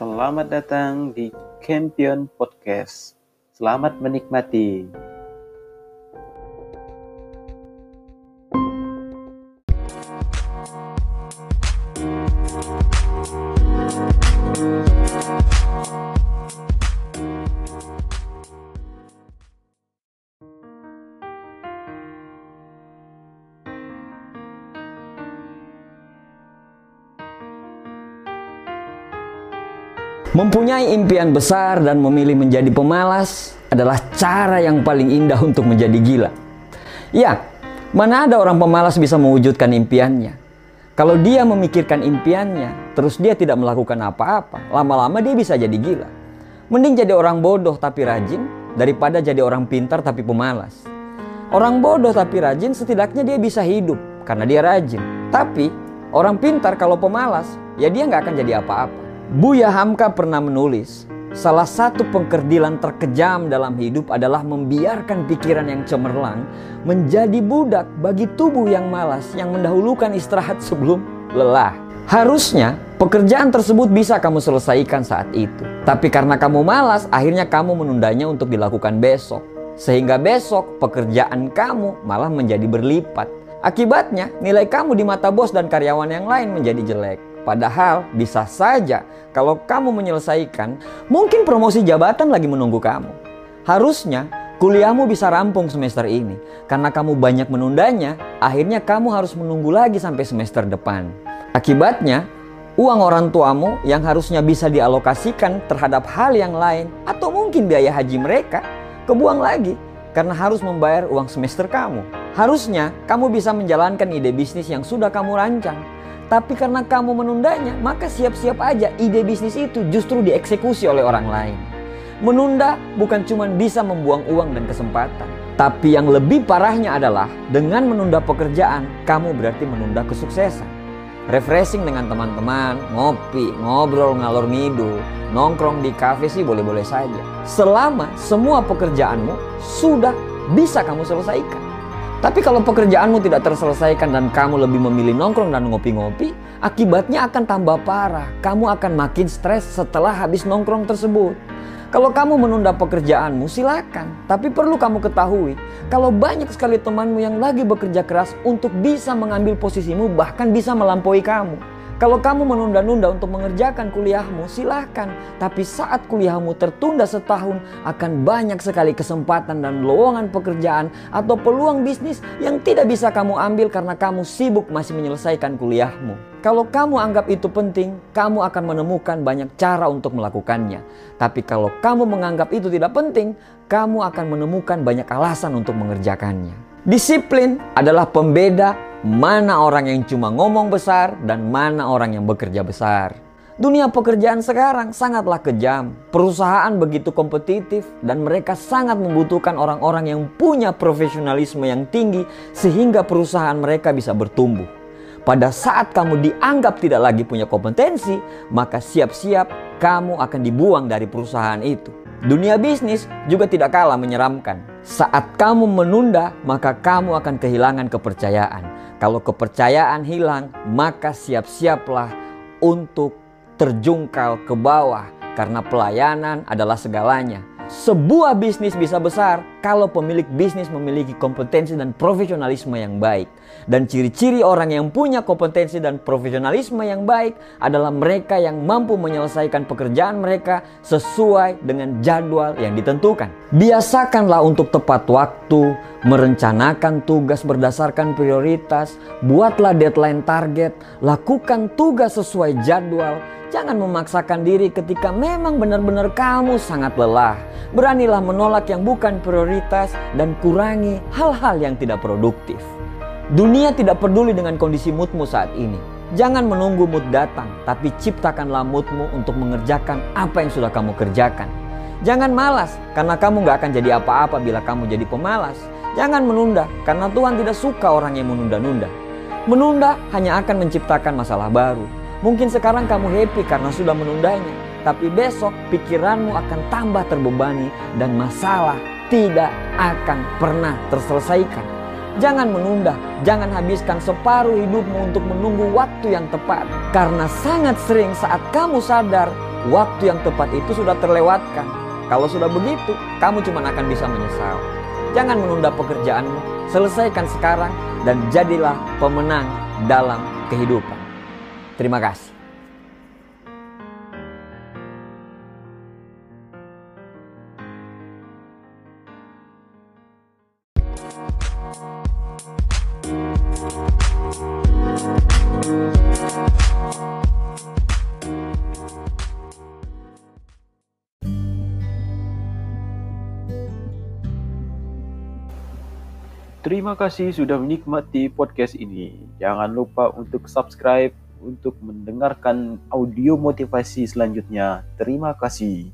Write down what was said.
Selamat datang di Campion Podcast. Selamat menikmati. Mempunyai impian besar dan memilih menjadi pemalas adalah cara yang paling indah untuk menjadi gila. Ya, mana ada orang pemalas bisa mewujudkan impiannya? Kalau dia memikirkan impiannya, terus dia tidak melakukan apa-apa, lama-lama dia bisa jadi gila. Mending jadi orang bodoh tapi rajin daripada jadi orang pintar tapi pemalas. Orang bodoh tapi rajin setidaknya dia bisa hidup karena dia rajin. Tapi orang pintar kalau pemalas, ya dia nggak akan jadi apa-apa. Buya Hamka pernah menulis, salah satu pengkerdilan terkejam dalam hidup adalah membiarkan pikiran yang cemerlang menjadi budak bagi tubuh yang malas yang mendahulukan istirahat sebelum lelah. Harusnya pekerjaan tersebut bisa kamu selesaikan saat itu. Tapi karena kamu malas, akhirnya kamu menundanya untuk dilakukan besok. Sehingga besok pekerjaan kamu malah menjadi berlipat. Akibatnya nilai kamu di mata bos dan karyawan yang lain menjadi jelek. Padahal bisa saja kalau kamu menyelesaikan, mungkin promosi jabatan lagi menunggu kamu. Harusnya kuliahmu bisa rampung semester ini. Karena kamu banyak menundanya, akhirnya kamu harus menunggu lagi sampai semester depan. Akibatnya, uang orang tuamu yang harusnya bisa dialokasikan terhadap hal yang lain atau mungkin biaya haji mereka, kebuang lagi karena harus membayar uang semester kamu. Harusnya kamu bisa menjalankan ide bisnis yang sudah kamu rancang tapi karena kamu menundanya, maka siap-siap aja ide bisnis itu justru dieksekusi oleh orang lain. Menunda bukan cuma bisa membuang uang dan kesempatan. Tapi yang lebih parahnya adalah dengan menunda pekerjaan, kamu berarti menunda kesuksesan. Refreshing dengan teman-teman, ngopi, ngobrol ngalor ngidul, nongkrong di kafe sih boleh-boleh saja. Selama semua pekerjaanmu sudah bisa kamu selesaikan. Tapi kalau pekerjaanmu tidak terselesaikan dan kamu lebih memilih nongkrong dan ngopi-ngopi, akibatnya akan tambah parah. Kamu akan makin stres setelah habis nongkrong tersebut. Kalau kamu menunda pekerjaanmu, silakan. Tapi perlu kamu ketahui, kalau banyak sekali temanmu yang lagi bekerja keras untuk bisa mengambil posisimu, bahkan bisa melampaui kamu. Kalau kamu menunda-nunda untuk mengerjakan kuliahmu, silahkan. Tapi saat kuliahmu tertunda setahun, akan banyak sekali kesempatan dan lowongan pekerjaan atau peluang bisnis yang tidak bisa kamu ambil karena kamu sibuk masih menyelesaikan kuliahmu. Kalau kamu anggap itu penting, kamu akan menemukan banyak cara untuk melakukannya. Tapi kalau kamu menganggap itu tidak penting, kamu akan menemukan banyak alasan untuk mengerjakannya. Disiplin adalah pembeda mana orang yang cuma ngomong besar dan mana orang yang bekerja besar. Dunia pekerjaan sekarang sangatlah kejam. Perusahaan begitu kompetitif dan mereka sangat membutuhkan orang-orang yang punya profesionalisme yang tinggi sehingga perusahaan mereka bisa bertumbuh. Pada saat kamu dianggap tidak lagi punya kompetensi, maka siap-siap kamu akan dibuang dari perusahaan itu. Dunia bisnis juga tidak kalah menyeramkan. Saat kamu menunda, maka kamu akan kehilangan kepercayaan. Kalau kepercayaan hilang, maka siap-siaplah untuk terjungkal ke bawah karena pelayanan adalah segalanya. Sebuah bisnis bisa besar kalau pemilik bisnis memiliki kompetensi dan profesionalisme yang baik. Dan ciri-ciri orang yang punya kompetensi dan profesionalisme yang baik adalah mereka yang mampu menyelesaikan pekerjaan mereka sesuai dengan jadwal yang ditentukan. Biasakanlah untuk tepat waktu, merencanakan tugas berdasarkan prioritas, buatlah deadline target, lakukan tugas sesuai jadwal, Jangan memaksakan diri ketika memang benar-benar kamu sangat lelah. Beranilah menolak yang bukan prioritas dan kurangi hal-hal yang tidak produktif. Dunia tidak peduli dengan kondisi moodmu saat ini. Jangan menunggu mood datang, tapi ciptakanlah moodmu untuk mengerjakan apa yang sudah kamu kerjakan. Jangan malas, karena kamu gak akan jadi apa-apa bila kamu jadi pemalas. Jangan menunda, karena Tuhan tidak suka orang yang menunda-nunda. Menunda hanya akan menciptakan masalah baru. Mungkin sekarang kamu happy karena sudah menundanya, tapi besok pikiranmu akan tambah terbebani dan masalah tidak akan pernah terselesaikan. Jangan menunda, jangan habiskan separuh hidupmu untuk menunggu waktu yang tepat. Karena sangat sering saat kamu sadar waktu yang tepat itu sudah terlewatkan. Kalau sudah begitu, kamu cuma akan bisa menyesal. Jangan menunda pekerjaanmu, selesaikan sekarang dan jadilah pemenang dalam kehidupan. Terima kasih. Terima kasih sudah menikmati podcast ini. Jangan lupa untuk subscribe untuk mendengarkan audio motivasi selanjutnya. Terima kasih.